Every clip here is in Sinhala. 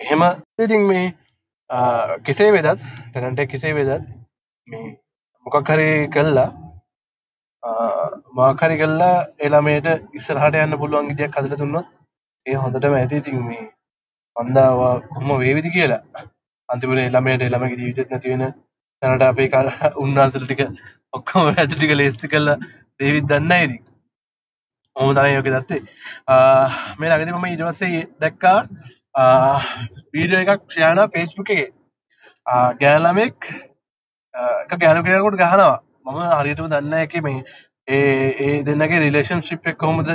එහෙම ඉතින් මේ කෙසේ වෙදත් ටැනන්ට කෙසේ වෙදත් මේ මොකක් හරි කල්ලා මාකරි කල්ලා එළමයට ඉස්සරහට යන්න පුළුවන් විදියක් හදලා දුන්නොත් ඒ හොඳටම ඇති. ඉතින් මේ මන්දාවා කොහොම වේවිද කියලා. අන්තිමට එළමයට එළමගේ ජීවිතෙත් නැති වෙන තැනට අපේ කර උන්නාසල ටික ඔක්කොම වැඩ ටික ලේස්ති කරලා දේවිත් දන්නයි ඉතින්. ඔහොම තමයි ඔක දත්තේ මේ ළඟදී මම ඊට පස්සේ දැක්කා වීඩියෝ එකක් ෂෙයා වුණා Facebook එකේ. ගෑනු ළමෙක් එක ගෑනු කෙනෙකුට ගහනවා. මම හරියටම දන්නේ නැහැ ඒකේ මේ ඒ ඒ දෙන්නගේ රිලේෂන්ෂිප් එක කොහොමද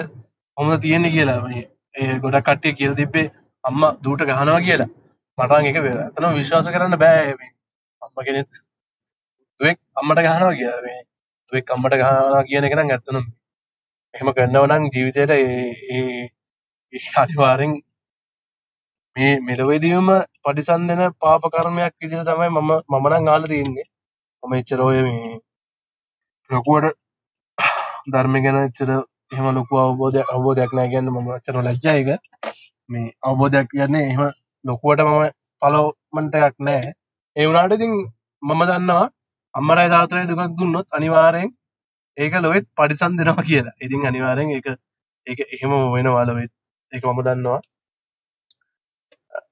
කොහොමද තියෙන්නේ කියලා. මේ ඒ ගොඩක් කට්ටිය කියලා තිබ්බේ අම්මා දූට ගහනවා කියලා. මට නම් ඒක ඇත්තටම විශ්වාස කරන්න බෑ මේ අම්මා කෙනෙක්. දුවෙක් අම්මට ගහනවා කියලා. මේ දුවෙක් අම්මට ගහනවා කියන එක නම් ඇත්තටම එහෙම කරනව නම් ජීවිතේට ඒ ඒ අනිවාර්යෙන් මේ මෙලොවේදීම පරිසම් දෙන පාප කර්මයක් විදිහට තමයි මම මම නම් අහලා තියෙන්නේ මම එච්චර ඔය මේ ලොකුවට ධර්මය ගැන එච්චර එහෙම ලොකු අවබෝධයක් අවබෝධයක් නැහැ කියන්නේ මම ඇත්තටම ලැජ්ජයි ඒක මේ අවබෝධයක් කියන්නේ එහෙම ලොකුවට මම ෆලෝමන්ට් එකක් නැහැ ඒ වුණාට ඉතින් මම දන්නවා අම්මරයි තාත්තටයි දුකක් දුන්නොත් අනිවාර්යෙන් ඒක ලොවෙත් පරිසම් දෙනවා කියලා. ඉතින් අනිවාර්යෙන් ඒක ඒක එහෙම වෙනවා ලොවෙත්. ඒක මම දන්නවා.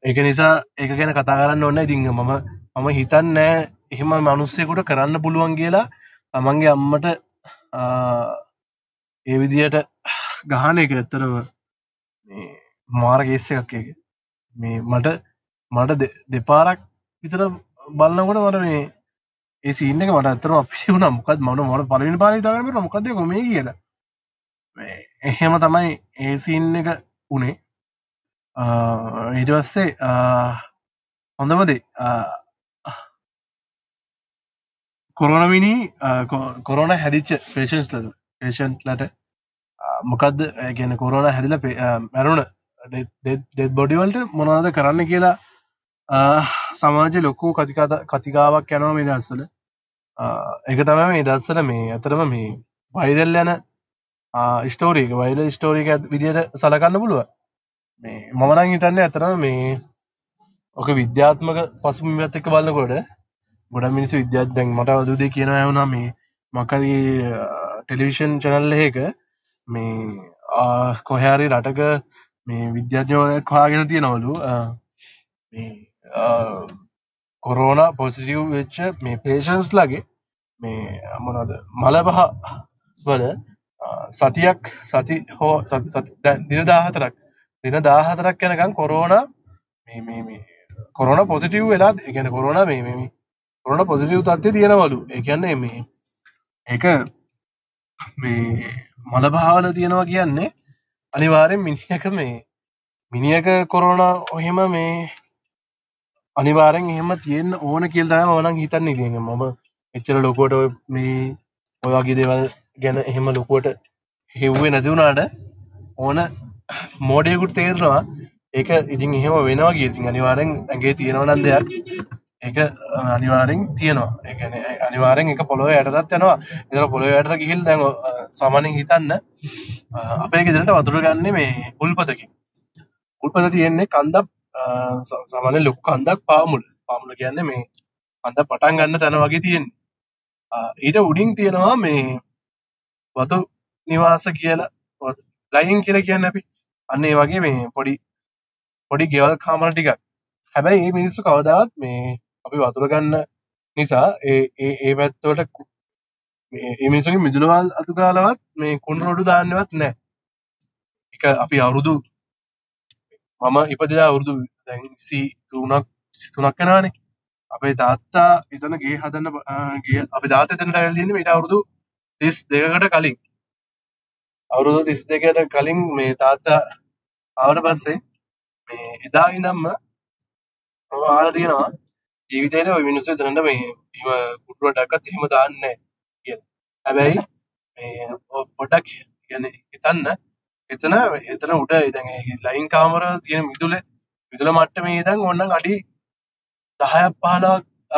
ඒක නිසා ඒක ගැන කතා කරන්න ඕනේ. ඉතින් මම මම හිතන්නේ එහෙම මිනිස්සෙකුට කරන්න පුළුවන් කියලා තමන්ගේ අම්මට ඒ විදියට ගහන එක ඇත්තටම මේ මාර කේස් එකක් ඒක. මේ මට මට දෙපාරක් විතර බලනකොට මට මේ ඒ සීන් එක මට ඇත්තටම අපිසි වුණා. මොකද මම මට පළවෙනි පාරේ හිතාගන්න බැරුණා මොකද්ද මේ මේ කියලා. මේ එහෙම තමයි ඒ සීන් එක උනේ. ඊට පස්සේ හොඳම දේ කොරෝනමිනි කොරෝන හැදිච්ච පේෂන්ස්ලද පේෂන්ට්ලට මොකක්ද ගැන කොරෝන හැදිල මැරුණ ඩෙත් බොඩිවල්ට මොනවද කරන්න කියලා සමාජ ලොකු කතිකාත කතිකාවක් යනවා මේ දස්සල එක තම මේ දස්සල මේ ඇතරම මේ වයිදල් යන ස්ටෝරීක වයිල ස්ටෝරික විදියට සලකන්න පුළුව මේ මමනං හිතන්න ඇතරම මේ ඕක විද්‍යාත්මක පසුමිත් එක්ක බලන්නකොට ගොඩ මිනිස් විද්‍යාත් දැන් මට අදුදේ කියන ඇවුනා මේ මකරි ටෙලිවිෂන් චනල්ල එක මේ කොහැරි රටක මේ විද්‍යාඥෝයක් කාගෙන තියෙනවලු කොරෝන පොසිටිව් වෙච්ච මේ පේෂන්ස් ලගේ මේ මොනද මල පහ වල සතියක් සති හෝ දින දාහතරක් දින දාහතරක් යනකම් කොරෝන කොරෝන පොසිටිව් වෙලා ගැන කොරෝන මේ කොරන පොසිටිව් තත්වය තියෙනවලු ඒකන්නේ මේ එක මේ මල භාවල තියෙනවා කියන්නේ අනිවාරෙන් මිනිියක මේ මිනිියක කොරෝණ ඔහෙම මේ අනිවාරෙන් එහෙම තියෙන්න්න ඕන කියල්දාම ඕනන් හිතන්නේ. ඉතිඟ මම එච්චර ලොකෝට මේ ඔයගේ දේවල් ගැන එහෙම ලොකුවට හෙව්වේ නැතිවුණාට ඕන මෝඩයකුට තේරවා ඒක ඉතින් එහෙම වෙනවා ගීතින් අනිවාරෙන් ඇගේ තියෙනවනන් දෙයක්. ඒක අනිවාරෙන් තියෙනවා. ඒන අනිවාරෙන් එක පොළොව යටත් යනවා. එතර පොළොව යට ගිහිල් දැන් සාමානෙන් හිතන්න අපේ ගෙදරට වතුර ගන්න මේ උල්පතකින්. උල්පත තියෙන්නේ කන්දක් සමන ලොක් කන්දක් පාමුල්. පාමුල කියන්න මේ අඳ පටන් ගන්න තැන වගේ තියෙන් ඊට උඩින් තියෙනවා මේ වතු නිවාස කියලා ලයින් කියල කියන්න අපි. අන්නේ වගේ මේ පොඩි පොඩි ගෙවල් කාමර ටිකක්. හැබැයි ඒ මිනිස්සු කවදාවත් මේ අපි වතුර ගන්න නිසා ඒ ඒ පැත්තවට එමිනිසුගේ මිදුලවල් අතුකාලවත් මේ කුණ රොඩු දාන්නවත් නෑ එක අපි අවුරුදු මම ඉපදලා අවුරුදු දැන්සි තුනක් සිතුනක් කෙනවානේ අපේ තාත්තා එතන ගේ හදන්න ගේ අපි දාත එතනට ඇල්ලන්න මට අවුරුදු තිස් දෙකට කලින්. අවුරුදු තිස් දෙකට කලින් මේ තාත්තා ආවට පස්සේ මේ එදා ඉඳම්ම ආල තියෙනවා ජීවිතයට ඔය මිනිස්සු එතනට මේ එහෙම කුටුවටක්වත් එහෙම දාන්නේ නැහැ හැබැයි මේ පොඩක් කියන්නේ හිතන්න එතන එතන උඩ දැන් ලයින් කාමර තියෙන මිදුල මිදුල මට්ටමේ ඉඳන් ඕනනම් අඩි 10ක් 15ක්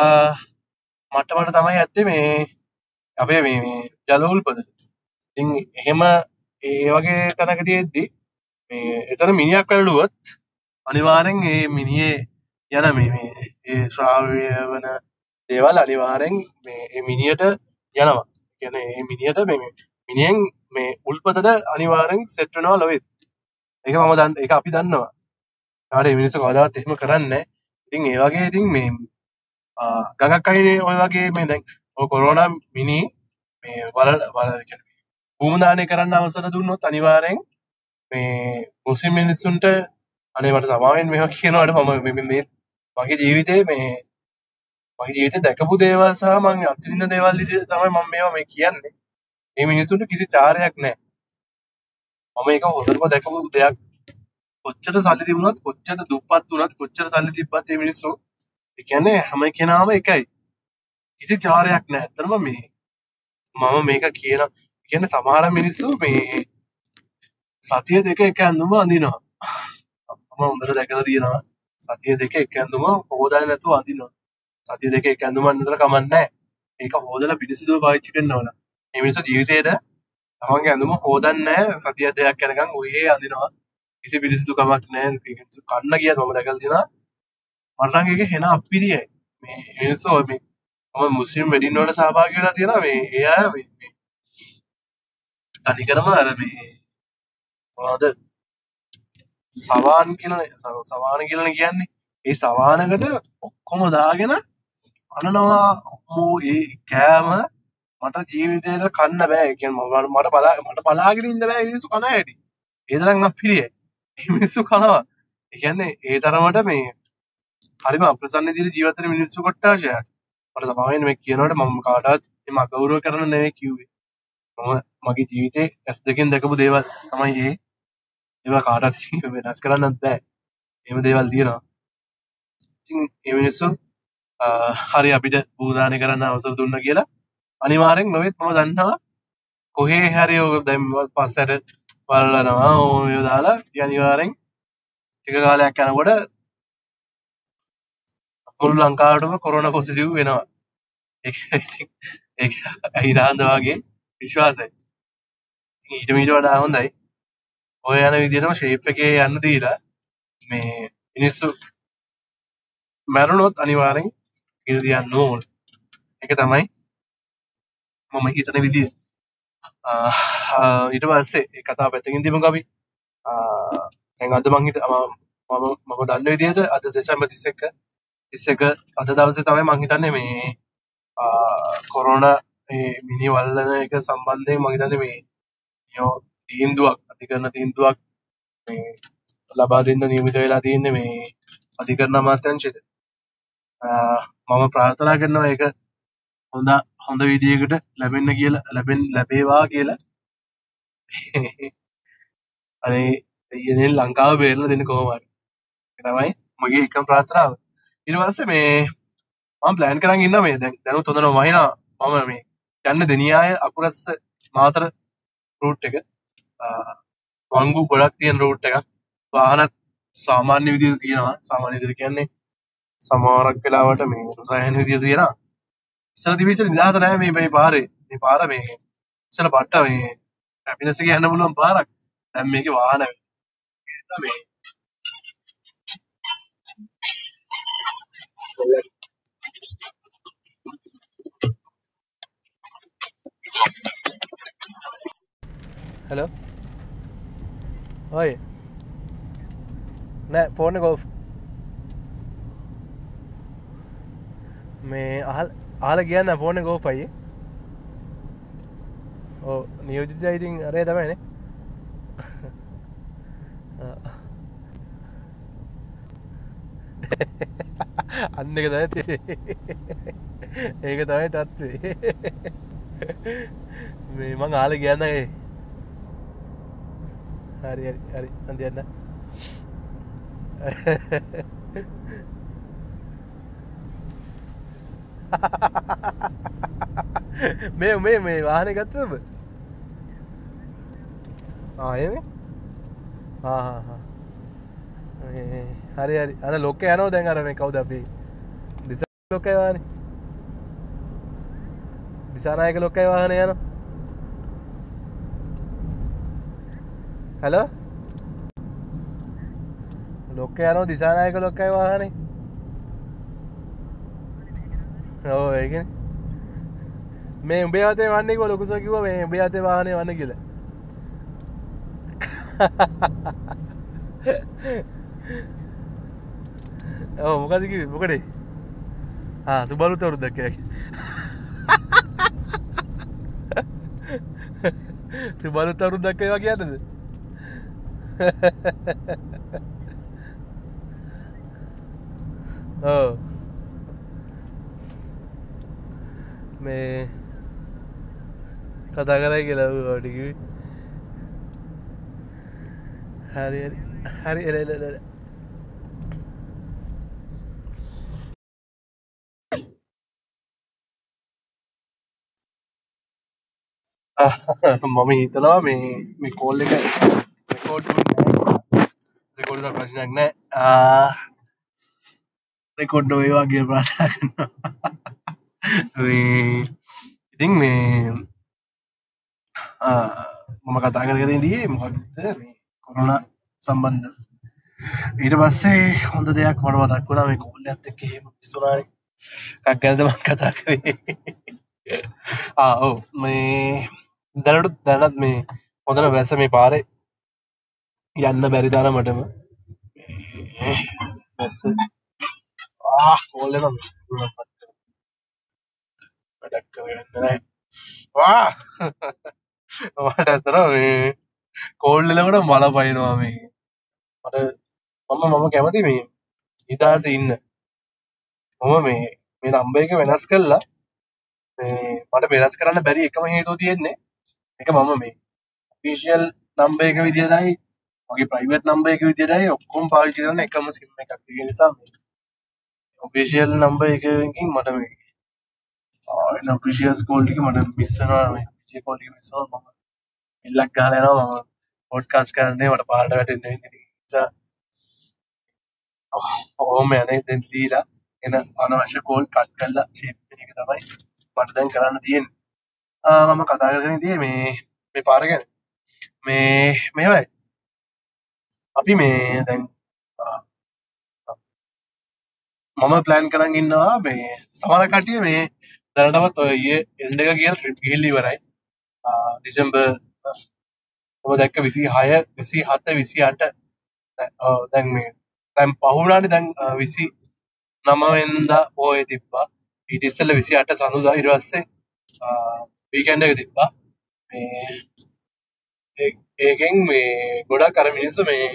මට්ටමට තමයි ඇත්තේ මේ අපේ මේ මේ ජල උල්පත. ඉතින් එහෙම ඒ වගේ තැනක තියෙද්දි මේ එතන මිනිහක් වැළලුවොත් අනිවාරෙන් ඒ මිනිියේ යන මේ මේ ඒ ශ්‍රාවය වන දේවල් අනිවාරෙන් මේ ඒ මිනිියට යනවා. කියන ඒ මිනිියට මේ මිනිියෙන් මේ උල්පතද අනිවාරෙන් සෙට්ටනවා ලොවෙත් එක මම දන්න එක අපි දන්නවා. ට මිනිස කදාත් එහෙම කරන්න ඉතින් ඒවගේ ඉතින් මේ ගගක් අයිනේ ඔය වගේ මේ දැන් කොරෝන මිනි මේ වල වල භූමදානය කරන්න අවසර දුන්නොත් අනිවාරෙන් මේ මුස්ලිම් මිනිස්සුන්ට අනේ මට සමාවෙන් මෙහ කියනවට මම මේ මගේ ජීවිතේ මේ මගේ ජීවිතේ දැකපු දේවල් සහ මම අත්විඳින දේවල් විදිහට තමයි මම මේවා මේ කියන්නේ. මේ මිනිස්සුන්ට කිසි චාරයක් නැහැ. මම ඒක හොඳටම දැකපු දෙයක්. කොච්චර සල්ලි තිබුණත් කොච්චර දුප්පත් වුණත් කොච්චර සල්ලි තිබ්බත් මේ මිනිස්සු ඒ කියන්නේ හැම කෙනාම එකයි. කිසි චාරයක් නැහැ. ඇත්තටම මේ මම මේක කියන කියන්නේ සමහර මිනිස්සු මේ සතිය දෙක එක ඇඳුම අඳිනවා. මම හොඳට දැකලා තියෙනවා. සතිය දෙක එක ඇඳුම හොදාගෙන නැතුව අඳිනවා. සතිය දෙක එක ඇඳුමක් නැතර කමක් නැහැ. ඒක හොදලා පිළිසිදුව පාවිච්චි කරන්න ඕන. මේ මිනිස්සු ජීවිතේට තමන්ගේ ඇඳුම හොදන්නේ නැහැ. සතිය දෙකක් යනකම් ඔයේ අඳිනවා. කිසි පිළිසිදු කමක් නැහැ. කන්න ගියත් මම දැකලා තියෙනවා. මට නම් ඒක හෙන අප්පිරියයි. මේ මිනිස්සු මේ මම මුස්ලිම් වෙඩින් වලට සහභාගී වෙලා තියෙනවා. මේ ඒ අය මේ මේ තනිකරම අර මේ මොනවද? සවාන් කියන සවාන කියලන කියන්නේ. ඒ සවානකට ඔක්කොම දාගෙන අනනවා. මෝ ඒ කෑම මට ජීවිතයට කන්න බෑ. ඒ කියන්නේ මම මට බලා මට බලාගෙන ඉන්න බෑ. මිනිස්සු කන හැටි ඒ තරම් අප්පිරියයි මේ මිනිස්සු කනවා. ඒ කියන්නේ ඒ තරමට මේ හරිම අප්‍රසන්න විදිහට ජීවත් වෙන මිනිස්සු කොට්ටාශයක්. මට සමාවෙන්න මේ කියනකොට මම කාටවත් එම අගෞරව කරන්න නෙවෙයි කිව්වේ. මම මගේ ජීවිතේ ඇස් දෙකෙන් දැකපු දේවල් තමයි ඒ. ඒවා කාටවත් වෙනස් කරන්නත් බෑ. එහෙම දේවල් තියෙනවා. ඉතින් ඒ මිනිස්සු අ, හරි අපිට බූදානය කරන්න අවසර දුන්න කියලා අනිවාර්යෙන් නොවෙත් මම දන්නවා කොහේ හරි ඔය දැන් පස්සට වල්ලනවා ඔය දාලා ඉතින් අනිවාර්යෙන් ටික කාලයක් යනකොට මුළු ලංකාවටම කොරෝනා පොසිටිව් වෙනවා. ඒක ඉතින් ඒක අහිරාන්ද වගේ විශ්වාසයි. ඉතින් ඊට මීට වඩා හොඳයි. ඔය යන විදිහටම ෂේප් එකේ යන්න දීලා මේ මිනිස්සු මැරුණොත් අනිවාර්යෙන් ඉර තියන්න ඕන. ඒක තමයි මම හිතන විදිහ ආ, ආ, ඊට පස්සේ ඒ කතාව පැත්තකින් තියමු අපි ආ, දැන් අද මං හිත මම මම මම දන්න විදිහට අද දෙසැම්බර් 31 31 අද දවසේ තමයි මං හිතන්නේ මේ ආ, කොරෝනා මේ මිනි වල්ලන එක සම්බන්ධයෙන් මං හිතන්නේ මේ යෝ තීන්දුවක් අධිකරණ තීන්දුවක් මේ ලබා දෙන්න නියමිත වෙලා තියෙන්නේ මේ අධිකරණ අමාත්‍යාංශයට. ආ, මම ප්‍රාර්ථනා කරනවා ඒක හොඳ හොඳ විදියකට ලැබෙන්න කියලා ලැබෙන්න ලැබේවා කියලා. අනේ දෙයියනේ ලංකාව බේරලා දෙන්න කොහොම හරි. ඒක තමයි මගේ එකම ප්‍රාර්ථනාව. ඊට පස්සේ මේ මම ප්ලෑන් කරන් ඉන්නවා මේ දැන් දැනුත් හොඳටම වහිනවා මම මේ යන්න දෙනියාය අකුරස්ස මාතර රූට් එක. ආ, වංගු ගොඩක් තියෙන රූට් එකක්. වාහනත් සාමාන්‍ය විදිහට තියෙනවා. සාමාන්‍ය විදිහට කියන්නේ සමහරක් වෙලාවට මේ රසායන විදිහට තියෙනවා. ඉස්සර තිබිච්ච නිදහස නැහැ මේ මේ පාරේ. මේ පාර මේ ඉස්සර පට්ට මේ හැපිනස් එක යන්න පුළුවන් පාරක්. දැන් මේකේ වාහන වෙනවා මේ හලෝ ඔය නෑ ෆෝන කෝ මේ අහල් ආල කියන්න ෆෝන කෝපයි ඕ නියෝජිත ඉතින් අරේ තමයිනේ අන්න එක තයි තිසේ ඒක තමයි තත්වේ මේ මං ආල කියන්න ඒ හරි හරි හරි. අන්තියන්න මේ මේ මේ වාහන ගත්තම ආයම හරි හරි. අන ලොක්ක යනෝ දැන් අර මේ කවුද අපි? දිස ලොකවාන දිසානායක ලොක්කයි වාහන යන හැලෝ ලොක්ක යනෝ දිසානායක ලොක්කයි වාහනේ. ඕ ඒක මේ උඹේ අතේ වන්නේ කො ලොකුස කිව මේ උඹේ අතේ වාහනේ වන්න කියල. ඕ මොකද කිව්වේ? මොකටේ? ආ සුබලු තවරුද්දක් කියලා සුබලු තවරුද්දක් ඒවා කියන්නද? ඔව් oh. මේ කතා කරයි කියලා වට කිව්වේ හරි හරි. හරි එල එල එල එල. මම හිතනවා මේ මේ කෝල් එක රෙකෝඩ් රෙකෝඩ් ප්‍රශ්නයක් නෑ රෙකොඩ් නොවේවා කිය ප්‍රාථනා කරනවා මේ ඉතින් මේ ආ, මම කතා කරගෙන දී මොකක්ද මේ කොරුණ සම්බන්ධ ඊට පස්සේ හොඳ දෙයක් මට මතක් වුණා මේ කෝල් එකත් එක්ක එහෙම පිස්සුනානේ එකක් ගැනද මම කතා කරේ ආ ඔව් මේ දැනට දැනත් මේ හොඳට වැස මේ පාරේ යන්න බැරි තරමටම. වැස්ස ආ කෝල් එක වැඩක් කරගන්න නෑ වා මට ඇතර මේ කෝල් එලකට මල පයිනවා මේ. මට මම මම කැමති මේ නිදහස ඉන්න. මම මේ මේ නම්බ එක වෙනස් කරලා මේ මට වෙනස් කරන්න බැරි එකම හේතුව තියෙන්නේ. එක මම මේ ෆිසිියල් නම්බ එක විදියටයි මගේ ප්‍රයිවට් නම්බ එක විදියටයි ඔක්කොම පාවිච්චි කරන එකම සිම් එකක් තියෙන නිසා ඔෆිසිියල් නම්බ එකකින් මට මේ එන ප්‍රිසිියස් කෝල්ටික මට මිස්සනවා මේ විජය කෝල්ටි මිස්සවා මම එල්ලක් ගහලා යනවා මම පොඩ්කාස්ට් කරන්නේ මට පාරට වැටෙන්න වෙන්නේ ඉතින් ඒ නිසා ඔහොම යන්නේ දැන් දීලා එන අනවශ්‍ය කෝල් කට් කරලා ෂේප් වෙන එක තමයි මට දැන් කරන්න තියෙන්නේ. ආ මම කතා කරගෙන ඉතියේ මේ මේ පාර ගැන. මේ මෙහෙමයි. අපි මේ දැන් ආ, මම ප්ලෑන් කරන් ඉන්නවා මේ සමහර කට්ටිය මේ දැනටමත් ඔය ඊයේ එන්ඩ් එක කියලා ට්‍රිප් ගිහිල්ලා ඉවරයි. ආ දෙසැම්බර් මම දැක්ක 26 27 28 ඔව් දැන් මේ දැන් පහුවුණානේ දැන් අ, 29 වෙනිදා පෝය තිබ්බා. ඊට ඉස්සෙල්ලා 28 සඳුදා ඊට පස්සේ වීකෙන්ඩ් එක තිබ්බා. මේ ඒ- ඒකෙන් මේ ගොඩක් අර මිනිස්සු මේ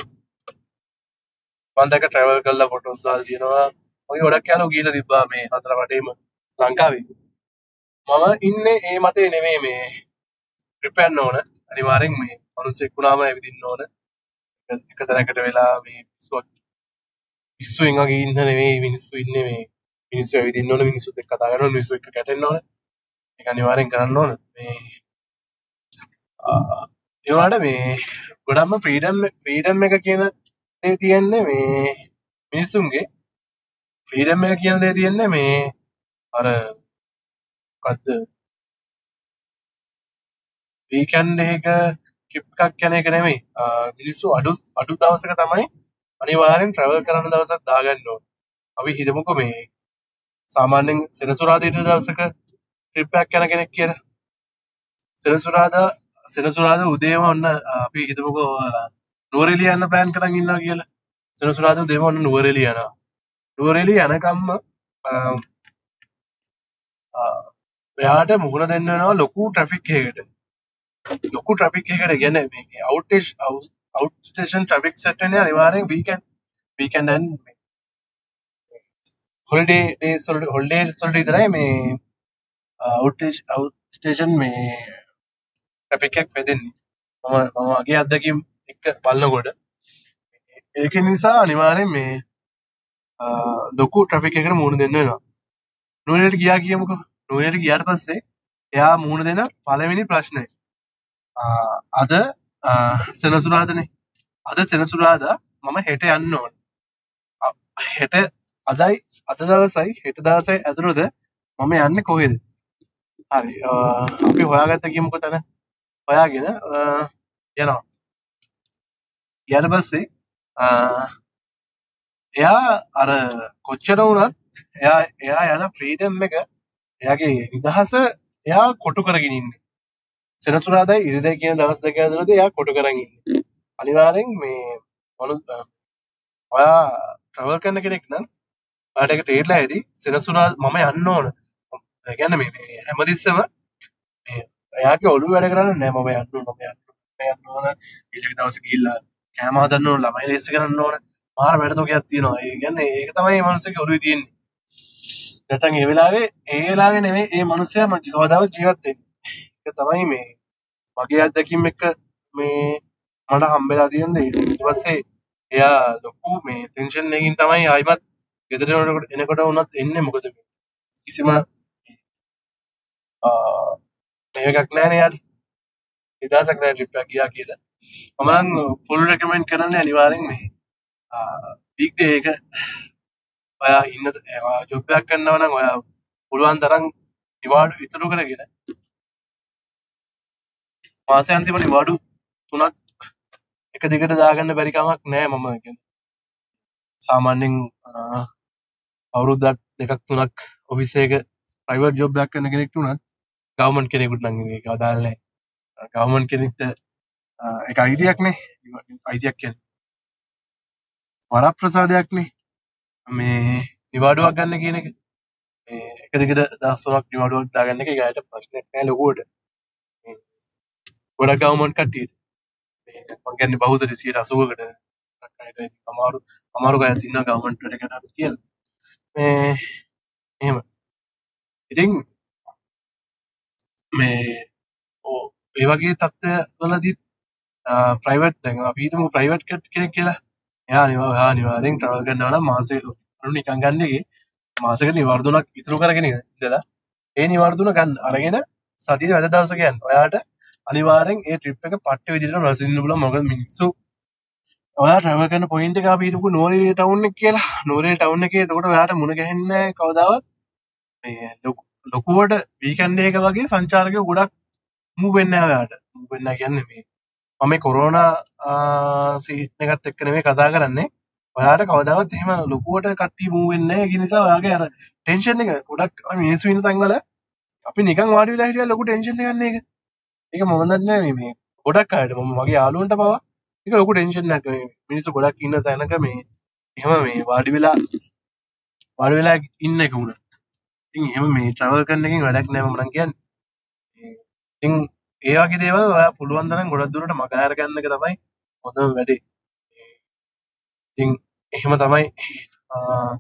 මම දැක්ක ට්‍රැවල් කරලා ෆොටෝස් දාලා තියෙනවා. මගේ ගොඩක් යාළුවෝ ගිහලා තිබ්බා මේ හතර වටේම ලංකාවේ. මම ඉන්නේ ඒ මතේ නෙමෙයි මේ ට්‍රිප් යන්න ඕන. අනිවාර්යෙන් මේ මිනිස්සෙක් වුණාම ඇවිදින්න ඕන. එක එක තැනකට වෙලා මේ පිස්සුවක් පිස්සුවෙන් වගේ ඉන්න නෙමෙයි මිනිස්සු ඉන්නේ මේ මිනිස්සු ඇවිදින්න ඕන මිනිස්සුත් එක්ක කතා කරන්න ඕන මිනිස්සු එක්ක ගැටෙන්න ඕන. ඒක අනිවාර්යෙන් කරන්න ඕන. මේ ආ, ඒ වුණාට මේ ගොඩක්ම ෆ්‍රීඩම් ෆ්‍රීඩම් එක කියන දේ තියෙන්නේ මේ මිනිස්සුන්ගේ ෆ්‍රීඩම් එක කියන දේ තියෙන්නේ මේ අර මොකද්ද වීකෙන්ඩ් එක ට්‍රිප් එකක් යන එක නෙමෙයි. ආ, මිනිස්සු අඩු අඩු දවසක තමයි අනිවාර්යෙන් ට්‍රැවල් කරන දවසක් දාගන්න ඕන. අපි හිතමුකෝ මේ සාමාන්‍යයෙන් සෙනසුරාදා ඊට දවසක ට්‍රිප් එකක් යන කෙනෙක් කියලා. සෙනසුරාදා සෙනසුරාදා උදේම ඔන්න ආ, අපි හිතමුකෝ ආ, නුවරඑළිය යන්න ප්ලෑන් කරන් ඉන්නවා කියලා. සෙනසුරාදා උදේම ඔන්න නුවරඑළිය යනවා. නුවරඑළිය යනකම්ම ආ, ආ, එයාට මුහුණ දෙන්න වෙනවා ලොකු ට්‍රැෆික් එකකට. ලොකු ට්‍රැෆික් එකකට කියන්නේ මේ out out station traffic set වෙන්නේ අනිවාර්යෙන් weekend weekend and holiday days වලට හොලිඩේස් වලට විතරයි මේ අවුට් අවුට් ස්ටේෂන් මේ ට්‍රැෆික් එකක් වැදෙන්නේ. මම මම මගේ අත්දැකීම් එක්ක බලනකොට ඒක නිසා අනිවාර්යෙන් මේ ආ, ලොකු ට්‍රැෆික් එකකට මුහුණ දෙන්න වෙනවා. නුවරඑළියට ගියා කියමුකෝ. නුවරඑළියට ගියාට පස්සේ එයා මුහුණ දෙන පළවෙනි ප්‍රශ්නය ආ, අද ආ, සෙනසුරාදානේ. අද සෙනසුරාදා මම හෙට යන්න ඕන. අ, හෙට අදයි අද දවසයි හෙට දවසයි ඇතුළත මම යන්නේ කොහෙද? හරි. ආ, අපි හොයාගත්ත කියමුකෝ තැන. හොයාගෙන ආ, යනවා. ඊට පස්සේ ආ, එයා අර කොච්චර වුණත් එයා එයා යන ෆ්‍රීඩම් එක එයාගේ නිදහස එයා කොටු කරගෙන ඉන්නේ. සෙනසුරාදායි ඉරිදා කියන දවස් දෙක ඇතුළත එයා කොටු කරගෙන ඉන්නේ. අනිවාර්යෙන් මේ මොන ඔයා ට්‍රැවල් කරන කෙනෙක් නම් ඔයාට ඒක තේරලා ඇති සෙනසුරා මම යන්න ඕන. ඒ කියන්නේ මේ මේ හැමතිස්සෙම මේ එයාගේ ඔළුව වැඩ කරන්නේ නැහැ මම යන්න ඕන මම යන්න ඕන මම යන්න ඕන. ඊළඟ දවසේ ගිහිල්ලා කෑම හදන්න ඕන ළමයි ලේස්ස කරන්න ඕන. මාර වැඩ තෝකයක් තියෙනවා. ඒ කියන්නේ ඒක තමයි මේ මනුස්සයාගේ ඔළුවේ තියෙන්නේ. නැත්නම් ඒ වෙලාවේ ඒ වෙලාවේ නෙමෙයි ඒ මනුස්සයා මං කවදාවත් ජීවත් වෙන්නේ. ඒක තමයි මේ මගේ අත්දැකීම් එක්ක මේ මට හම්බෙලා තියෙන්නේ. ඊට පස්සේ එයා ලොකු මේ ටෙන්ෂන් එකකින් තමයි ආයිමත් ගෙදර එනකොට එනකොට වුණත් එන්නේ මොකද මේ කිසිම ආ, මේකක් නැහැ නේ නිදහසක් නෑ ට්‍රිප් එකක් ගියා කියලා. මම නම් ෆුල් රෙකමෙන්ඩ් කරන්නේ අනිවාර්යෙන් මේ වීක් ඩේ එක ඔයා ඉන්න ජොබ් එකක් කරනවා නම් ඔයා පුළුවන් තරම් නිවාඩු ඉතුරු කරගෙන මාසාන්තිම නිවාඩු තුනක් එක දිගට දාගන්න බැරි කමක් නෑ මම කියන්නේ. සාමාන්‍යයෙන් අ, අවුරුද්දක් දෙකක් තුනක් ඔෆිස් එක ප්‍රයිවට් ජොබ් එකක් කරන කෙනෙක්ට උනත් ගවර්න්මන්ට් කෙනෙකුට නම් ඒක අදාළ නෑ. ගවර්න්මන්ට් කෙනෙක්ට අ, ඒක අයිතියක් නේ. අයිතියක් කියන්නේ වරප්‍රසාදයක් නේ. මේ නිවාඩුවක් ගන්න කියන එක මේ එක දිගට දවස් තුනක් නිවාඩුවක් දාගන්න එක ඒකට ප්‍රශ්නයක් නෑ ලොකුවට. මේ ගොඩක් ගවර්න්මන්ට් කට්ටියට මේ මං කියන්නේ බහුතරය 80කට ගොඩක් අයට ඉතින් අමාරු අමාරු අය ඉන්නවා ගවර්න්මන්ට් වැඩකට කියලා. මේ එහෙම. ඉතින් මේ ඕ ඒ වගේ තත්ත්වවලදී ප්‍රයිවට් දැන් අපි හිතමු ප්‍රයිවට් කෙනෙක් කියලා. එයා අනිවා එයා අනිවාර්යෙන් ට්‍රැවල් කරනවා නම් මාසෙ අනු නිකන් ගන්න එකේ මාසෙකට නිවාඩු තුනක් ඉතුරු කරගෙන ඉඳලා ඒ නිවාඩු තුන ගන්න අරගෙන සතියේ වැඩ දවසක යන්න. ඔයාට අනිවාර්යෙන් ඒ ට්‍රිප් එක පට්ට විදිහට රසින්න පුළුවන්. මොකද මිනිස්සු ඔයා ට්‍රැවල් කරන පොයින්ට් එක අපි හිතමු නෝරේ ටවුන් එක කියලා. නෝරේ ටවුන් එකේ එතකොට ඔයාට මුණ ගැහෙන්නේ නැහැ කවදාවත් මේ ලොකු ලොකුවට වීකන්ඩ් එක වගේ සංචාරකයෝ ගොඩක් මූව් වෙන්නේ නැහැ ඔයාට. මූව් වෙන්නේ නැහැ කියන්නේ මේ මම මේ කොරෝනා සීසන් එකත් එක්ක නෙමෙයි කතා කරන්නේ. ඔයාට කවදාවත් එහෙම ලොකුවට කට්ටිය මූව් වෙන්නේ නැහැ. ඒ නිසා ඔයාගේ අර ටෙන්ෂන් එක ගොඩක් මිනිස්සු ඉන්න තැන්වල අපි නිකන් වාඩි වෙලා හිටියා ලොකු ටෙන්ෂන් එකක් නේ ඒක. ඒක මම දන්නේ මේ මේ ගොඩක් අයට මම මගේ යාළුවන්ට පවා ඒක ලොකු ටෙන්ෂන් එකක් මේ මිනිස්සු ගොඩක් ඉන්න තැනක මේ එහෙම මේ වාඩි වෙලා වාඩි වෙලා ඉන්න එක උන. ඉතින් එහෙම මේ ට්‍රැවල් කරන එකෙන් වැඩක් නෑ මම නම් කියන්නේ. ඉතින් ඒ වගේ දේවල් ඔයා පුළුවන් තරම් ගොඩක් දුරට මග හැර ගන්න එක තමයි හොඳම වැඩේ. ඉතින් එහෙම තමයි ආ,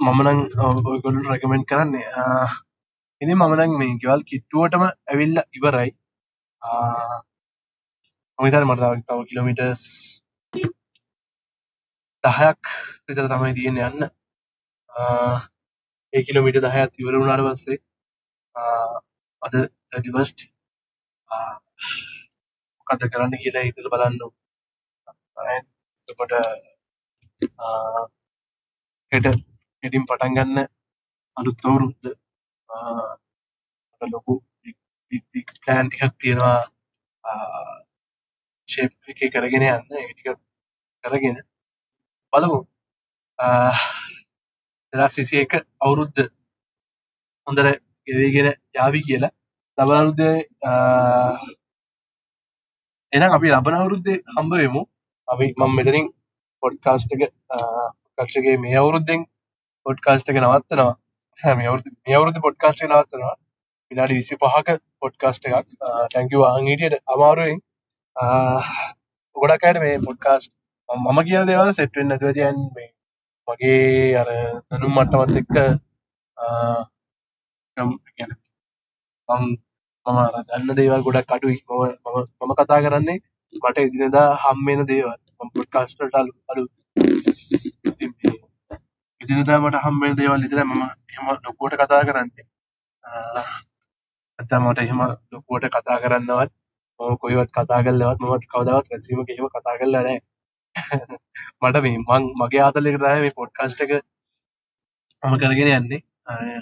මම නම් ඔයගොල්ලන්ට රෙකමෙන්ඩ් කරන්නේ. ආ, ඉතින් මම නම් මේ ගෙවල් කිට්ටුවටම ඇවිල්ලා ඉවරයි. ආ, මම හිතන්නේ මට තව තව කිලෝමීටර්ස් 10ක් විතර තමයි තියෙන්නේ යන්න. ආ, ඒ කිලෝමීටර් 10ක් ඉවර වුණාට පස්සේ ආ, අද 31st ආ, මොකද කරන්න කියලා හිතලා බලන්න ඕන. right? එතකොට ආ, හෙට හෙටින් පටන් ගන්න අලුත් අවුරුද්ද ආ, මට ලොකු බිග් බිග් ප්ලෑන් ටිකක් තියෙනවා ෂේප් එකේ කරගෙන යන්න ඒ ටික කරගෙන බලමු ආ, 2021 අවුරුද්ද හොඳට ගෙවිගෙන යාවි කියලා ලබන අවුරුද්දේ ආ, එහෙනම් අපි ලබන අවුරුද්දේ හම්බ වෙමු. අපි මම මෙතනින් පොඩ්කාස්ට් එක පොඩ්කාස්ට් එකේ මේ අවුරුද්දෙන් පොඩ්කාස්ට් එක නවත්තනවා. හා මේ අවුරුද්ද මේ අවුරුද්දේ පොඩ්කාස්ට් එක නවත්තනවා. විනාඩි 25ක පොඩ්කාස්ට් එකක්. ටැංක් යූ අහන් හිටියට අමාරුවෙන්. ආ, ගොඩක් අයට මේ පොඩ්කාස්ට් මම කියන දේවල් සෙට් වෙන්නේ නැතුව තියන්නේ මේ මගේ අර දැනුම් මට්ටමත් එක්ක ආ, නම් කියන්නේ මං මම අර දන්න දේවල් ගොඩක් අඩුයි. මම මම මම කතා කරන්නේ මට එදිනෙදා හම්බ වෙන දේවල්. මම පොඩ්කාස්ට් වලට අලු අලුත් ඉතින් මේ එදිනෙදා මට හම්බ වෙන දේවල් විතරයි මම එහෙම ලොකුවට කතා කරන්නේ. ආ, නැත්නම් මට එහෙම ලොකුවට කතා කරන්නවත් මම කොහෙවත් කතා කරලවත් මම කවදාවත් රැස්වීමක එහෙම කතා කරලා නැහැ. මට මේ මං මගේ ආතලයකට තමයි මේ පොඩ්කාස්ට් එක මම කරගෙන යන්නේ. ආ,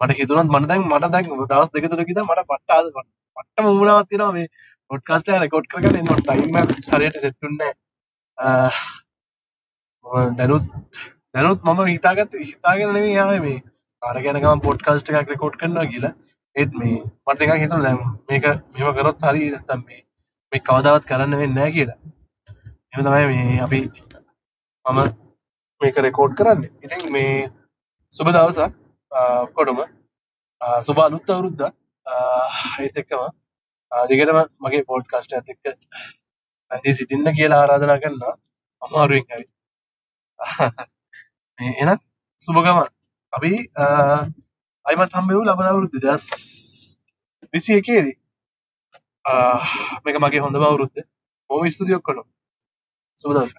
මට හිතුණත් මට දැන් මට දැන් දවස් දෙක තුනක ඉඳන් මට පට්ට ආද පට්ටම උමනාවක් තියෙනවා මේ පොඩ්කාස්ට් එක රෙකෝඩ් කරගන්න. එන්න ටයිම් එකක් හරියට සෙට් වෙන්නේ නැහැ. දැනුත් දැනුත් මම හිතාගත් හිතාගෙන නෙවෙයි ආවේ මේ අර ගැන ගමන් පොඩ්කාස්ට් එකක් රෙකෝඩ් කරනවා කියලා. ඒත් මේ මට නිකන් හිතුණා දැන් මේක මෙහෙම කරොත් හරි නැත්තම් මේ මේ කවදාවත් කරන්න වෙන්නේ නැහැ කියලා. එහෙම තමයි මේ අපි මම මේක රෙකෝඩ් කරන්නේ. ඉතින් මේ සුබ දවසක් ඔක්කොටම සුබ අලුත් අවුරුද්දක් ඒත් එක්කම දිගටම මගේ පොඩ්කාස්ට් එකත් එක්ක රැඳී සිටින්න කියලා ආරාධනා කරනවා. අමාරුවෙන් හරි. මේ එහෙනම් සුබ ගමන්. අපි අයිමත් හම්බෙමු ලබන අවුරුද්ද දස් විසි එකේදී මේක මගේ හොඳම අවුරුද්ද. බොහොම ස්තුතියි ඔක්කොටම. සුබ දවසක්